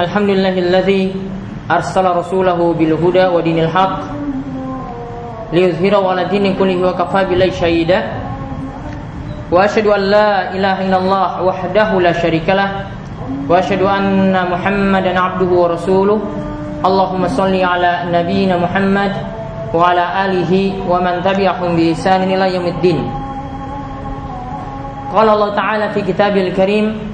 الحمد لله الذي أرسل رسوله بالهدى ودين الحق ليظهره على الدين كله وكفى بالله شهيدا وأشهد أن لا إله إلا الله وحده لا شريك له وأشهد أن محمدا عبده ورسوله اللهم صل على نبينا محمد وعلى آله ومن تبعهم بإحسان إلى يوم الدين قال الله تعالى في كتابه الكريم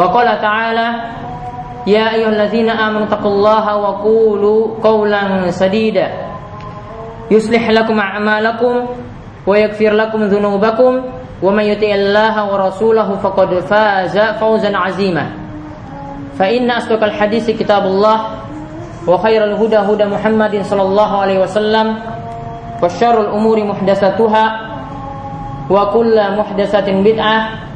Wa qala ta'ala Ya ayyuhallazina amanu taqullaha wa qulu qawlan sadida. Yuslih lakum a'malakum wa yaghfir lakum dhunubakum wa may yuti'illaha wa rasulahu faqad faza fawzan 'azima. Fa inna asdaqal hadisi kitabullah wa khairal huda huda Muhammadin sallallahu alaihi wasallam wa syarrul umuri muhdatsatuha wa kullu muhdatsatin bid'ah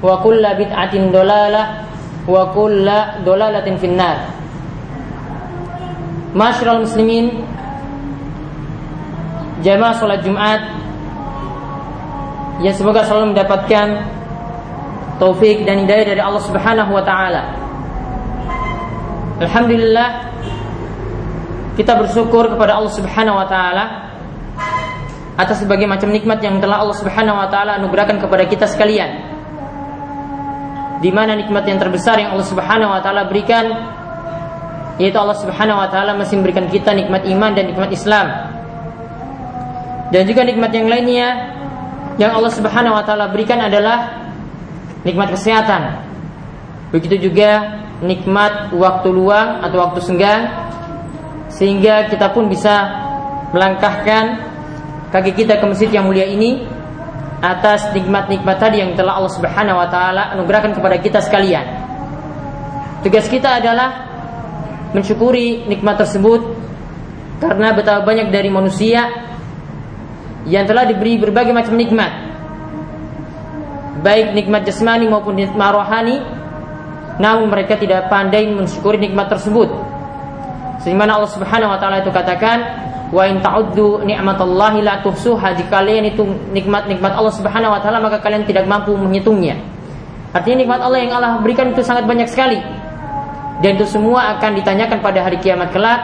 kulla bid'atin dolalah wa kulla dolalatin finnar. Masyarul muslimin Jamaah sholat Jumat Ya semoga selalu mendapatkan Taufik dan hidayah dari Allah subhanahu wa ta'ala. Alhamdulillah Kita bersyukur kepada Allah subhanahu wa ta'ala Atas berbagai macam nikmat yang telah Allah subhanahu wa ta'ala anugerahkan kepada kita sekalian di mana nikmat yang terbesar yang Allah Subhanahu wa taala berikan yaitu Allah Subhanahu wa taala masih memberikan kita nikmat iman dan nikmat Islam. Dan juga nikmat yang lainnya yang Allah Subhanahu wa taala berikan adalah nikmat kesehatan. Begitu juga nikmat waktu luang atau waktu senggang sehingga kita pun bisa melangkahkan kaki kita ke masjid yang mulia ini atas nikmat-nikmat tadi yang telah Allah Subhanahu wa taala anugerahkan kepada kita sekalian. Tugas kita adalah mensyukuri nikmat tersebut karena betapa banyak dari manusia yang telah diberi berbagai macam nikmat. Baik nikmat jasmani maupun nikmat rohani, namun mereka tidak pandai mensyukuri nikmat tersebut. Sehingga Allah Subhanahu wa taala itu katakan, Wa in ta'uddu ni'matallahi la tuhsuha. Jika kalian itu nikmat-nikmat Allah Subhanahu wa taala maka kalian tidak mampu menghitungnya. Artinya nikmat Allah yang Allah berikan itu sangat banyak sekali. Dan itu semua akan ditanyakan pada hari kiamat kelak.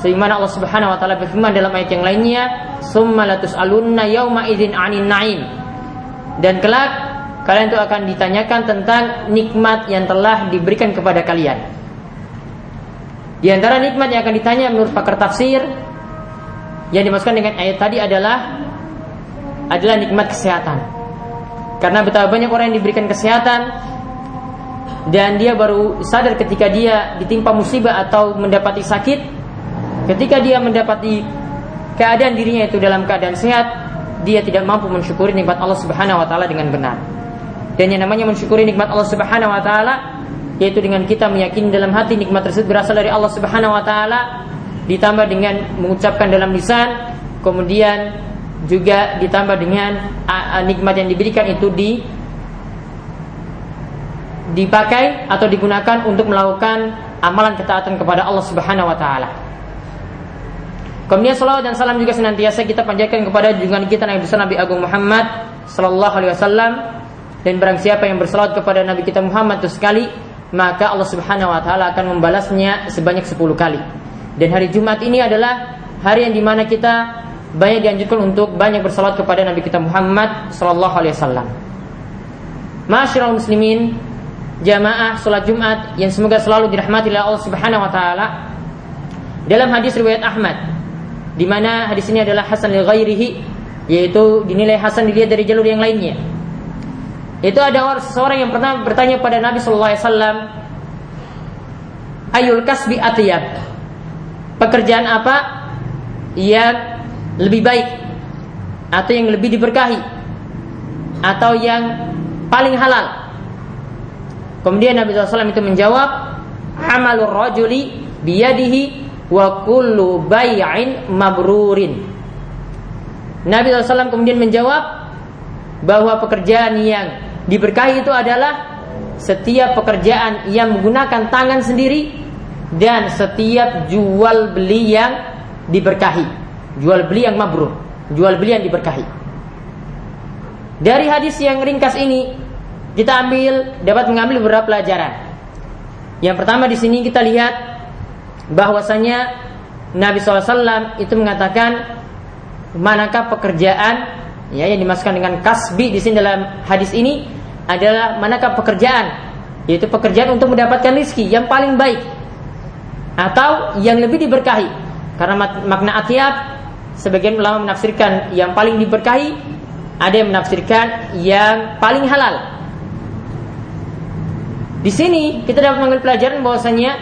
Sebagaimana Allah Subhanahu wa taala berfirman dalam ayat yang lainnya, "Tsumma latus'alunna yauma idzin 'anin na'im." Dan kelak kalian itu akan ditanyakan tentang nikmat yang telah diberikan kepada kalian. Di antara nikmat yang akan ditanya menurut pakar tafsir yang dimaksudkan dengan ayat tadi adalah adalah nikmat kesehatan. Karena betapa banyak orang yang diberikan kesehatan dan dia baru sadar ketika dia ditimpa musibah atau mendapati sakit, ketika dia mendapati keadaan dirinya itu dalam keadaan sehat, dia tidak mampu mensyukuri nikmat Allah Subhanahu wa taala dengan benar. Dan yang namanya mensyukuri nikmat Allah Subhanahu wa taala yaitu dengan kita meyakini dalam hati nikmat tersebut berasal dari Allah Subhanahu wa taala ditambah dengan mengucapkan dalam lisan kemudian juga ditambah dengan nikmat yang diberikan itu di dipakai atau digunakan untuk melakukan amalan ketaatan kepada Allah Subhanahu wa taala. Kemudian salawat dan salam juga senantiasa kita panjatkan kepada junjungan kita Nabi besar Nabi Agung Muhammad sallallahu alaihi wasallam dan barang siapa yang bersalawat kepada Nabi kita Muhammad itu sekali maka Allah Subhanahu wa taala akan membalasnya sebanyak 10 kali. Dan hari Jumat ini adalah hari yang di mana kita banyak dianjurkan untuk banyak bersalat kepada Nabi kita Muhammad Sallallahu Alaihi Wasallam. Masyarakat muslimin, jamaah salat Jumat yang semoga selalu dirahmati oleh Allah Subhanahu Wa Taala. Dalam hadis riwayat Ahmad, di mana hadis ini adalah hasan li ghairihi, yaitu dinilai hasan dilihat dari jalur yang lainnya. Itu ada orang seseorang yang pernah bertanya pada Nabi Sallallahu Alaihi Wasallam, Ayul kasbi atiyab pekerjaan apa yang lebih baik atau yang lebih diberkahi atau yang paling halal. Kemudian Nabi SAW itu menjawab, amalur rajuli biyadihi wa kullu bai'in mabrurin. Nabi SAW kemudian menjawab bahwa pekerjaan yang diberkahi itu adalah setiap pekerjaan yang menggunakan tangan sendiri dan setiap jual beli yang diberkahi. Jual beli yang mabrur, jual beli yang diberkahi. Dari hadis yang ringkas ini kita ambil dapat mengambil beberapa pelajaran. Yang pertama di sini kita lihat bahwasanya Nabi SAW itu mengatakan manakah pekerjaan ya yang dimasukkan dengan kasbi di sini dalam hadis ini adalah manakah pekerjaan yaitu pekerjaan untuk mendapatkan rizki yang paling baik atau yang lebih diberkahi karena makna atiab sebagian ulama menafsirkan yang paling diberkahi ada yang menafsirkan yang paling halal di sini kita dapat mengambil pelajaran bahwasanya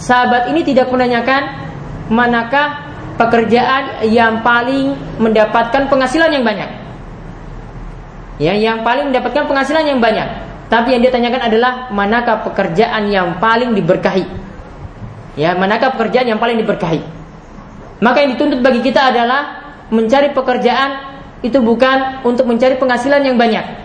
sahabat ini tidak menanyakan manakah pekerjaan yang paling mendapatkan penghasilan yang banyak. Ya, yang paling mendapatkan penghasilan yang banyak. Tapi yang dia tanyakan adalah manakah pekerjaan yang paling diberkahi. Ya, manakah pekerjaan yang paling diberkahi. Maka yang dituntut bagi kita adalah mencari pekerjaan itu bukan untuk mencari penghasilan yang banyak,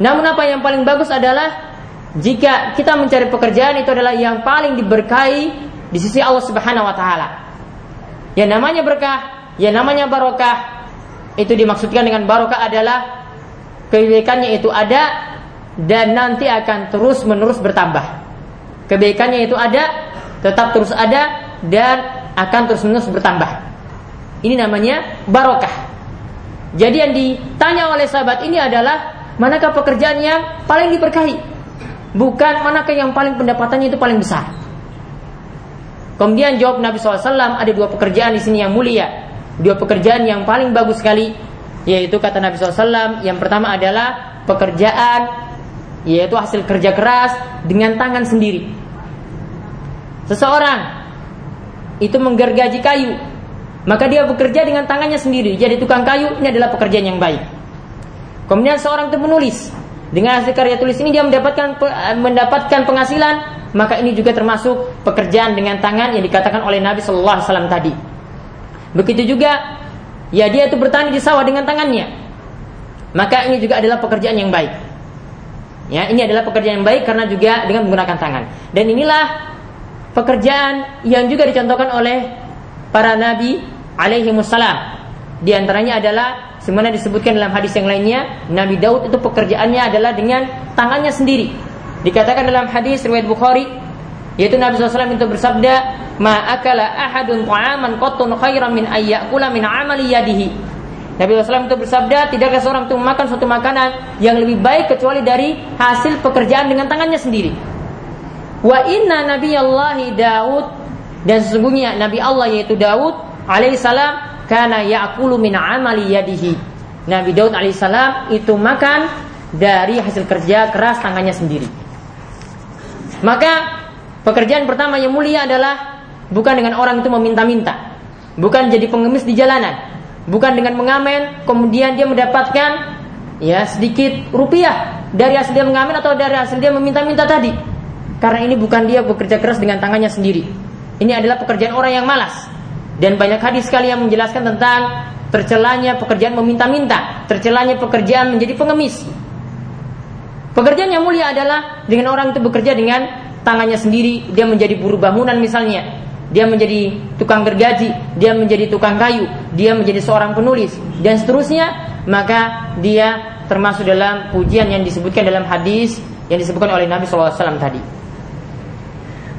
namun apa yang paling bagus adalah jika kita mencari pekerjaan itu adalah yang paling diberkahi di sisi Allah Subhanahu wa taala. Yang namanya berkah, yang namanya barokah itu dimaksudkan dengan barokah adalah kebaikannya itu ada dan nanti akan terus-menerus bertambah. Kebaikannya itu ada, tetap terus ada dan akan terus-menerus bertambah. Ini namanya barokah. Jadi yang ditanya oleh sahabat ini adalah manakah pekerjaan yang paling diberkahi? Bukan manakah yang paling pendapatannya itu paling besar. Kemudian jawab Nabi SAW ada dua pekerjaan di sini yang mulia, dua pekerjaan yang paling bagus sekali, yaitu kata Nabi SAW yang pertama adalah pekerjaan yaitu hasil kerja keras dengan tangan sendiri. Seseorang itu menggergaji kayu, maka dia bekerja dengan tangannya sendiri. Jadi tukang kayu ini adalah pekerjaan yang baik. Kemudian seorang itu menulis dengan hasil karya tulis ini dia mendapatkan mendapatkan penghasilan, maka ini juga termasuk pekerjaan dengan tangan yang dikatakan oleh Nabi Shallallahu Alaihi Wasallam tadi. Begitu juga, ya dia itu bertani di sawah dengan tangannya, maka ini juga adalah pekerjaan yang baik. Ya, ini adalah pekerjaan yang baik karena juga dengan menggunakan tangan. Dan inilah pekerjaan yang juga dicontohkan oleh para nabi alaihi wassalam. Di antaranya adalah Sebenarnya disebutkan dalam hadis yang lainnya, Nabi Daud itu pekerjaannya adalah dengan tangannya sendiri. Dikatakan dalam hadis riwayat Bukhari, yaitu Nabi SAW itu bersabda, "Ma akala ahadun ta'aman qattun khairan min ayyakula min amali yadihi." Nabi SAW itu bersabda, tidaklah seorang itu makan suatu makanan yang lebih baik kecuali dari hasil pekerjaan dengan tangannya sendiri. Wa inna Nabi Allah Daud dan sesungguhnya Nabi Allah yaitu Daud alaihissalam kana ya'kulu min amali yadihi. Nabi Daud alaihissalam itu makan dari hasil kerja keras tangannya sendiri. Maka pekerjaan pertama yang mulia adalah bukan dengan orang itu meminta-minta, bukan jadi pengemis di jalanan, bukan dengan mengamen kemudian dia mendapatkan ya sedikit rupiah dari hasil dia mengamen atau dari hasil dia meminta-minta tadi. Karena ini bukan dia bekerja keras dengan tangannya sendiri. Ini adalah pekerjaan orang yang malas. Dan banyak hadis sekali yang menjelaskan tentang tercelanya pekerjaan meminta-minta, tercelanya pekerjaan menjadi pengemis. Pekerjaan yang mulia adalah dengan orang itu bekerja dengan tangannya sendiri, dia menjadi buruh bangunan misalnya, dia menjadi tukang gergaji, dia menjadi tukang kayu, dia menjadi seorang penulis dan seterusnya, maka dia termasuk dalam pujian yang disebutkan dalam hadis yang disebutkan oleh Nabi SAW tadi.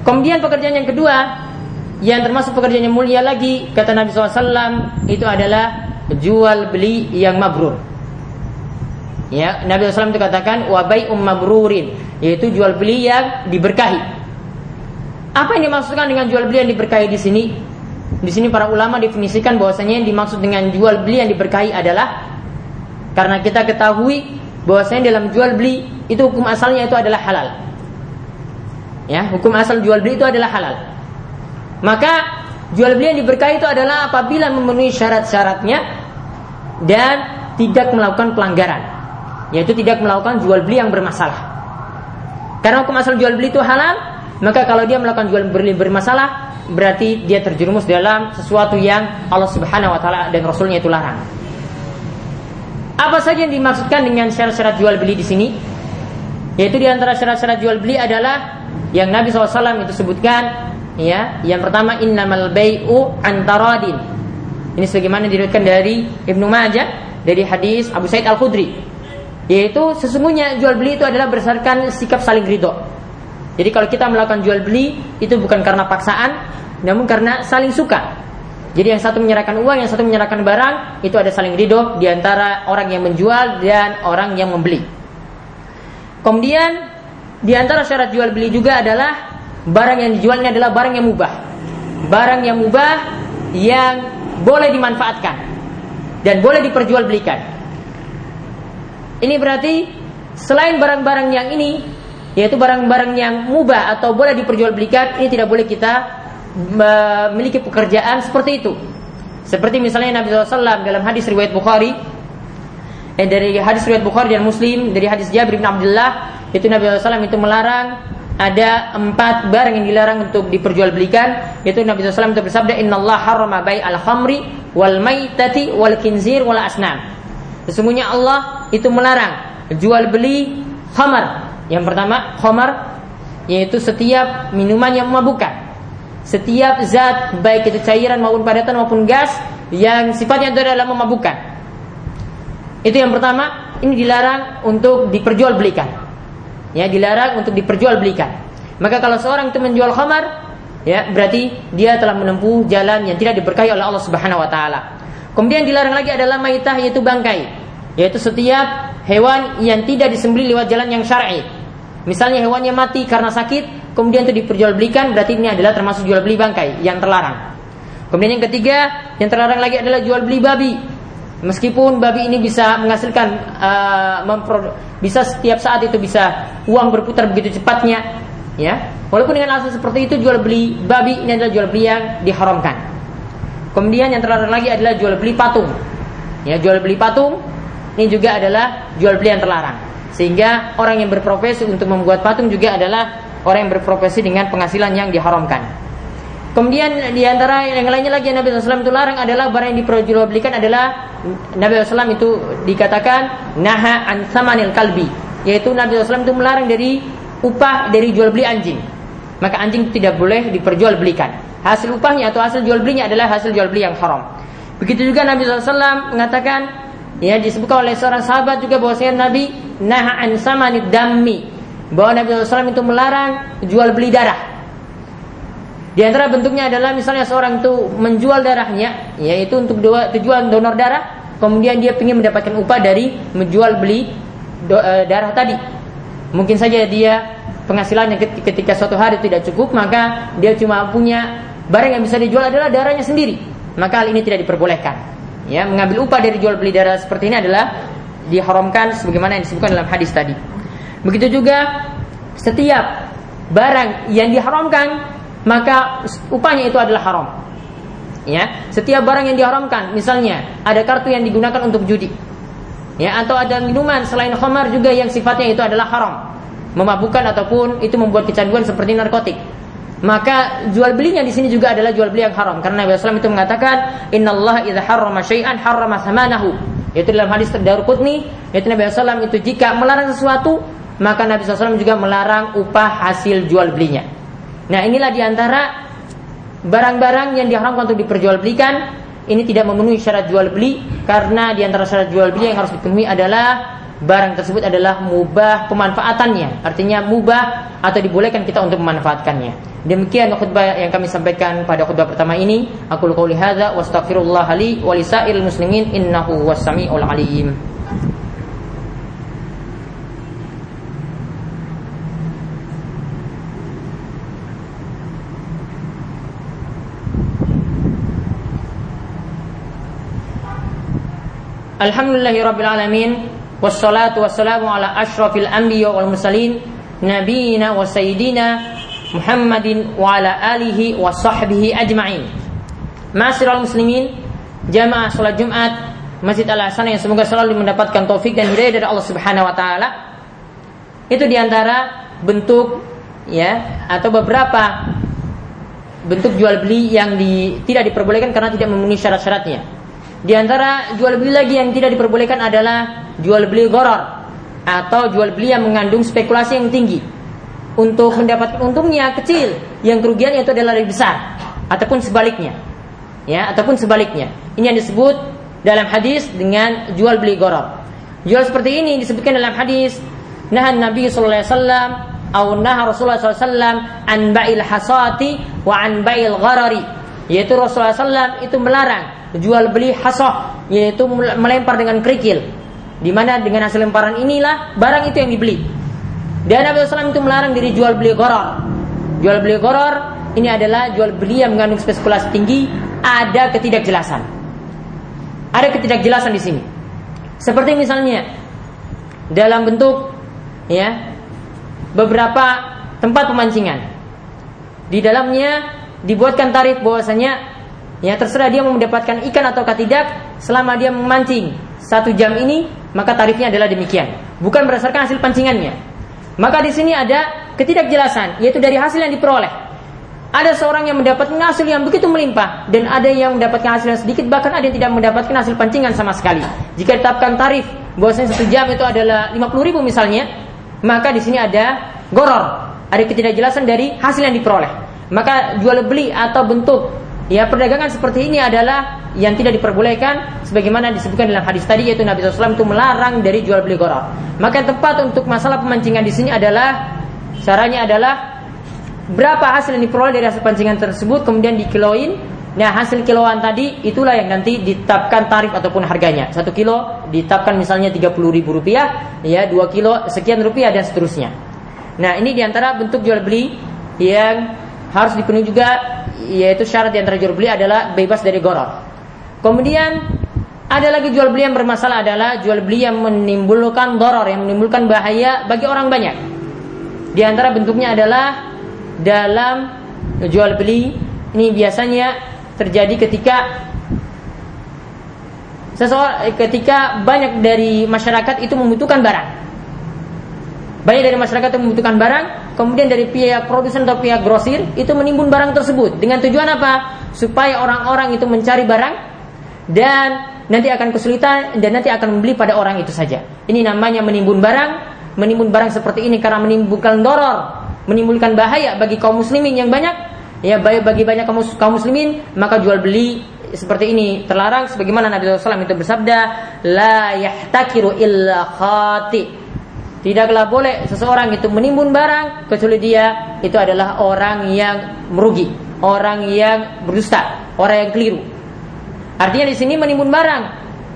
Kemudian pekerjaan yang kedua yang termasuk pekerjaan yang mulia lagi kata Nabi SAW itu adalah jual beli yang mabrur. Ya, Nabi SAW itu katakan wabai um mabrurin yaitu jual beli yang diberkahi. Apa yang dimaksudkan dengan jual beli yang diberkahi di sini? Di sini para ulama definisikan bahwasanya yang dimaksud dengan jual beli yang diberkahi adalah karena kita ketahui bahwasanya dalam jual beli itu hukum asalnya itu adalah halal. Ya, hukum asal jual beli itu adalah halal. Maka jual beli yang diberkahi itu adalah apabila memenuhi syarat-syaratnya dan tidak melakukan pelanggaran, yaitu tidak melakukan jual beli yang bermasalah. Karena hukum asal jual beli itu halal, maka kalau dia melakukan jual beli bermasalah, berarti dia terjerumus dalam sesuatu yang Allah Subhanahu wa taala dan rasulnya itu larang. Apa saja yang dimaksudkan dengan syarat-syarat jual beli di sini? Yaitu di antara syarat-syarat jual beli adalah yang Nabi SAW itu sebutkan ya yang pertama innamal bai'u antaradin ini sebagaimana diriwayatkan dari Ibnu Majah dari hadis Abu Said Al Khudri yaitu sesungguhnya jual beli itu adalah berdasarkan sikap saling ridho jadi kalau kita melakukan jual beli itu bukan karena paksaan namun karena saling suka jadi yang satu menyerahkan uang, yang satu menyerahkan barang, itu ada saling ridho di antara orang yang menjual dan orang yang membeli. Kemudian di antara syarat jual beli juga adalah barang yang dijualnya adalah barang yang mubah. Barang yang mubah yang boleh dimanfaatkan dan boleh diperjualbelikan. Ini berarti selain barang-barang yang ini yaitu barang-barang yang mubah atau boleh diperjualbelikan ini tidak boleh kita memiliki pekerjaan seperti itu. Seperti misalnya Nabi SAW dalam hadis riwayat Bukhari eh, dari hadis riwayat Bukhari dan Muslim dari hadis Jabir bin Abdullah itu Nabi SAW itu melarang ada empat barang yang dilarang untuk diperjualbelikan. Yaitu Nabi SAW itu bersabda Allah harrama bai al khamri wal maitati wal kinzir wal asnam. Sesungguhnya Allah itu melarang jual beli khamar yang pertama khamar yaitu setiap minuman yang memabukkan setiap zat baik itu cairan maupun padatan maupun gas yang sifatnya itu adalah memabukkan itu yang pertama ini dilarang untuk diperjualbelikan ya dilarang untuk diperjualbelikan. Maka kalau seorang itu menjual khamar, ya berarti dia telah menempuh jalan yang tidak diberkahi oleh Allah Subhanahu wa taala. Kemudian dilarang lagi adalah maitah yaitu bangkai, yaitu setiap hewan yang tidak disembelih lewat jalan yang syar'i. Misalnya hewannya mati karena sakit, kemudian itu diperjualbelikan, berarti ini adalah termasuk jual beli bangkai yang terlarang. Kemudian yang ketiga, yang terlarang lagi adalah jual beli babi. Meskipun babi ini bisa menghasilkan uh, bisa setiap saat itu bisa uang berputar begitu cepatnya, ya. Walaupun dengan alasan seperti itu jual beli babi ini adalah jual beli yang diharamkan. Kemudian yang terlarang lagi adalah jual beli patung. Ya, jual beli patung ini juga adalah jual beli yang terlarang. Sehingga orang yang berprofesi untuk membuat patung juga adalah orang yang berprofesi dengan penghasilan yang diharamkan. Kemudian di antara yang lainnya lagi yang Nabi SAW itu larang adalah barang yang diperjualbelikan adalah Nabi SAW itu dikatakan naha an samanil kalbi yaitu Nabi SAW itu melarang dari upah dari jual beli anjing maka anjing tidak boleh diperjualbelikan hasil upahnya atau hasil jual belinya adalah hasil jual beli yang haram begitu juga Nabi SAW mengatakan ya disebutkan oleh seorang sahabat juga bahwasanya Nabi naha an samanid dammi bahwa Nabi SAW itu melarang jual beli darah di antara bentuknya adalah misalnya seorang itu menjual darahnya, yaitu untuk dua, tujuan donor darah, kemudian dia ingin mendapatkan upah dari menjual beli do, e, darah tadi. Mungkin saja dia penghasilannya ketika suatu hari tidak cukup, maka dia cuma punya barang yang bisa dijual adalah darahnya sendiri. Maka hal ini tidak diperbolehkan. Ya, mengambil upah dari jual beli darah seperti ini adalah diharamkan sebagaimana yang disebutkan dalam hadis tadi. Begitu juga setiap barang yang diharamkan maka upahnya itu adalah haram. Ya, setiap barang yang diharamkan, misalnya ada kartu yang digunakan untuk judi. Ya, atau ada minuman selain khamar juga yang sifatnya itu adalah haram. Memabukkan ataupun itu membuat kecanduan seperti narkotik. Maka jual belinya di sini juga adalah jual beli yang haram karena Nabi SAW itu mengatakan innallaha idza harrama syai'an harrama samanahu. Itu dalam hadis Darqutni, yaitu Nabi SAW itu jika melarang sesuatu, maka Nabi SAW juga melarang upah hasil jual belinya. Nah inilah di antara barang-barang yang diharamkan untuk diperjualbelikan. Ini tidak memenuhi syarat jual beli karena di antara syarat jual beli yang harus dipenuhi adalah barang tersebut adalah mubah pemanfaatannya. Artinya mubah atau dibolehkan kita untuk memanfaatkannya. Demikian khutbah yang kami sampaikan pada khutbah pertama ini. Aku qouli hadza astaghfirullah li wa muslimin innahu was-sami'ul alim. Alhamdulillahirabbil alamin wassalatu wassalamu ala asyrafil anbiya wal mursalin nabiyina wa sayyidina Muhammadin wa ala alihi wa sahbihi ajma'in. Masiral muslimin, jamaah salat Jumat Masjid Al Hasan yang semoga selalu mendapatkan taufik dan hidayah dari Allah Subhanahu wa taala. Itu di antara bentuk ya atau beberapa bentuk jual beli yang di, tidak diperbolehkan karena tidak memenuhi syarat-syaratnya. Di antara jual beli lagi yang tidak diperbolehkan adalah jual beli goror atau jual beli yang mengandung spekulasi yang tinggi. Untuk mendapatkan untungnya kecil, yang kerugian itu adalah lebih besar ataupun sebaliknya. Ya, ataupun sebaliknya. Ini yang disebut dalam hadis dengan jual beli goror. Jual seperti ini disebutkan dalam hadis Nahan Nabi sallallahu alaihi wasallam atau nah Rasulullah SAW an ba'il hasati wa an ba'il gharari yaitu Rasulullah SAW itu melarang jual beli hasah yaitu melempar dengan kerikil. Di mana dengan hasil lemparan inilah barang itu yang dibeli. Dan Nabi SAW itu melarang diri jual beli goror. Jual beli goror ini adalah jual beli yang mengandung spekulasi tinggi ada ketidakjelasan. Ada ketidakjelasan di sini. Seperti misalnya dalam bentuk ya beberapa tempat pemancingan. Di dalamnya dibuatkan tarif bahwasanya ya terserah dia mau mendapatkan ikan atau tidak selama dia memancing satu jam ini maka tarifnya adalah demikian. Bukan berdasarkan hasil pancingannya. Maka di sini ada ketidakjelasan yaitu dari hasil yang diperoleh. Ada seorang yang mendapatkan hasil yang begitu melimpah dan ada yang mendapatkan hasil yang sedikit bahkan ada yang tidak mendapatkan hasil pancingan sama sekali. Jika ditetapkan tarif bahwasanya satu jam itu adalah 50 ribu misalnya maka di sini ada goror, ada ketidakjelasan dari hasil yang diperoleh. Maka jual beli atau bentuk ya perdagangan seperti ini adalah yang tidak diperbolehkan sebagaimana disebutkan dalam hadis tadi yaitu Nabi SAW itu melarang dari jual beli goror. Maka tepat untuk masalah pemancingan di sini adalah caranya adalah berapa hasil yang diperoleh dari hasil pancingan tersebut kemudian dikiloin Nah hasil kiloan tadi itulah yang nanti ditetapkan tarif ataupun harganya. Satu kilo ditetapkan misalnya 30 ribu rupiah, ya dua kilo sekian rupiah dan seterusnya. Nah ini di antara bentuk jual beli yang harus dipenuhi juga yaitu syarat di antara jual beli adalah bebas dari goror. Kemudian ada lagi jual beli yang bermasalah adalah jual beli yang menimbulkan doror, yang menimbulkan bahaya bagi orang banyak. Di antara bentuknya adalah dalam jual beli ini biasanya terjadi ketika seseorang ketika banyak dari masyarakat itu membutuhkan barang. Banyak dari masyarakat itu membutuhkan barang, kemudian dari pihak produsen atau pihak grosir itu menimbun barang tersebut dengan tujuan apa? Supaya orang-orang itu mencari barang dan nanti akan kesulitan dan nanti akan membeli pada orang itu saja. Ini namanya menimbun barang, menimbun barang seperti ini karena menimbulkan doror, menimbulkan bahaya bagi kaum muslimin yang banyak ya baik bagi banyak kaum muslimin maka jual beli seperti ini terlarang sebagaimana Nabi SAW itu bersabda la yahtakiru illa khati tidaklah boleh seseorang itu menimbun barang kecuali dia itu adalah orang yang merugi orang yang berdusta orang yang keliru. Artinya di sini menimbun barang.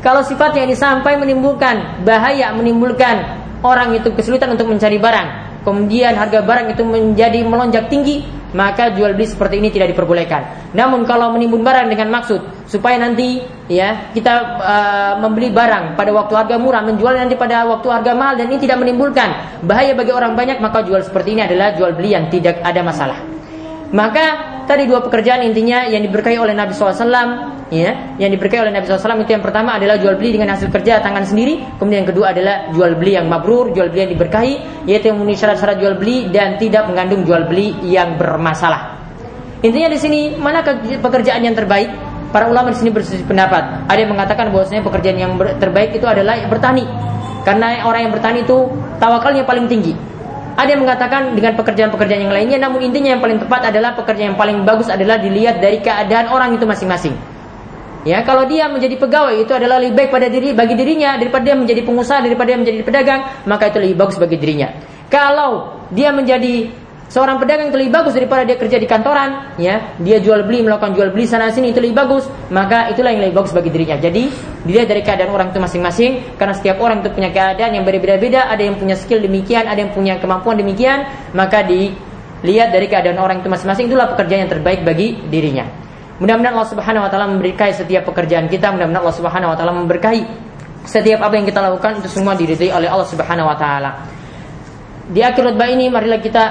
Kalau sifatnya ini sampai menimbulkan bahaya menimbulkan orang itu kesulitan untuk mencari barang kemudian harga barang itu menjadi melonjak tinggi maka jual beli seperti ini tidak diperbolehkan. Namun kalau menimbun barang dengan maksud supaya nanti ya kita uh, membeli barang pada waktu harga murah menjual nanti pada waktu harga mahal dan ini tidak menimbulkan bahaya bagi orang banyak maka jual seperti ini adalah jual beli yang tidak ada masalah. Maka tadi dua pekerjaan intinya yang diberkahi oleh Nabi SAW ya yang diberkahi oleh Nabi SAW itu yang pertama adalah jual beli dengan hasil kerja tangan sendiri. Kemudian yang kedua adalah jual beli yang mabrur jual beli yang diberkahi yaitu yang memenuhi syarat-syarat jual beli dan tidak mengandung jual beli yang bermasalah. Intinya di sini mana pekerjaan yang terbaik? Para ulama di sini berselisih pendapat. Ada yang mengatakan bahwasanya pekerjaan yang terbaik itu adalah bertani. Karena orang yang bertani itu tawakalnya paling tinggi. Ada yang mengatakan dengan pekerjaan-pekerjaan yang lainnya, namun intinya yang paling tepat adalah pekerjaan yang paling bagus adalah dilihat dari keadaan orang itu masing-masing. Ya, kalau dia menjadi pegawai itu adalah lebih baik pada diri bagi dirinya daripada dia menjadi pengusaha daripada dia menjadi pedagang, maka itu lebih bagus bagi dirinya. Kalau dia menjadi Seorang pedagang itu lebih bagus daripada dia kerja di kantoran, ya. Dia jual beli, melakukan jual beli sana sini itu lebih bagus, maka itulah yang lebih bagus bagi dirinya. Jadi, dilihat dari keadaan orang itu masing-masing karena setiap orang itu punya keadaan yang berbeda-beda, ada yang punya skill demikian, ada yang punya kemampuan demikian, maka dilihat dari keadaan orang itu masing-masing itulah pekerjaan yang terbaik bagi dirinya. Mudah-mudahan Allah Subhanahu wa taala memberkahi setiap pekerjaan kita, mudah-mudahan Allah Subhanahu wa taala memberkahi setiap apa yang kita lakukan itu semua diridhai oleh Allah Subhanahu wa taala. Di akhir khutbah ini marilah kita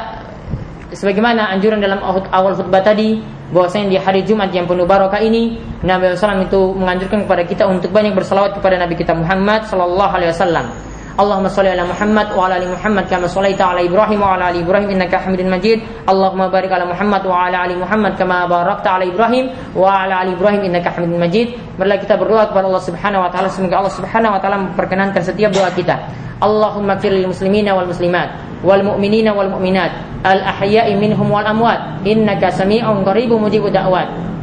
sebagaimana anjuran dalam awal khutbah tadi bahwasanya di hari Jumat yang penuh barokah ini Nabi SAW itu menganjurkan kepada kita untuk banyak bersalawat kepada Nabi kita Muhammad Sallallahu Alaihi Wasallam. Allahumma shalli ala Muhammad wa ala ali Muhammad kama shallaita ala Ibrahim wa ala ali Ibrahim innaka Hamidum Majid. Allahumma barik ala Muhammad wa ala ali Muhammad kama barakta ala Ibrahim wa ala ali Ibrahim innaka Hamidum Majid. Marilah kita berdoa kepada Allah Subhanahu wa taala semoga Allah Subhanahu wa taala memperkenankan setiap doa kita. Allahumma fir lil muslimina wal muslimat wal mu'minina wal mu'minat al ahya'i minhum wal amwat innaka sami'un qaribun mujibud da'wat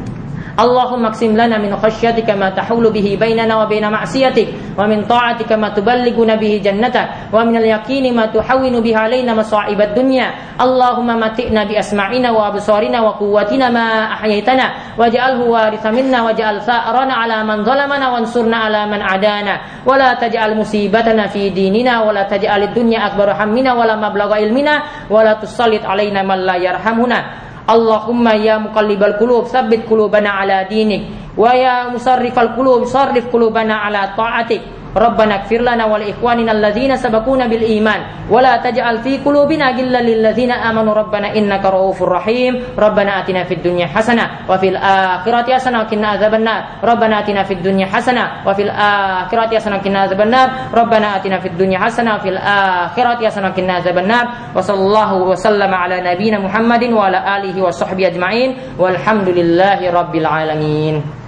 Allahumma qsim lana min khasyatika ma tahulu bihi bainana wa baina ma'siyatik wa min ta'atika ma tuballighuna bihi jannatak wa min al-yaqini ma tuhawwinu bihi alaina masa'ibad dunya. Allahumma matina bi asma'ina wa absarina wa quwwatina ma ahyaitana waj'alhu waritha minna waj'al tha'rana ala man zalamana wansurna ala man adana. Wa la taj'al musibatana fi dinina wa la taj'al ad-dunya akbar hammina wa la mablagha ilmina wa la tusallit alaina man la yarhamuna Allahumma ya muqallibal qulub tsabbit qulubana ala dinik wa ya musarrifal qulub sarrif qulubana ala ta'atik ربنا اغفر لنا ولإخواننا الذين سبقونا بالإيمان ولا تجعل في قلوبنا غلا للذين آمنوا. ربنا إنك رؤوف رحيم. ربنا آتنا في الدنيا حسنة وفي الآخرة حسنة وقنا عذاب النار. ربنا آتنا في الدنيا حسنة وفي الآخرة حسنة وقنا عذاب النار. ربنا آتنا في الدنيا حسنة وفي الآخرة حسنة وقنا عذاب النار. وصلى الله وسلم على نبينا محمد وعلى آله وصحبه أجمعين. والحمد لله رب العالمين.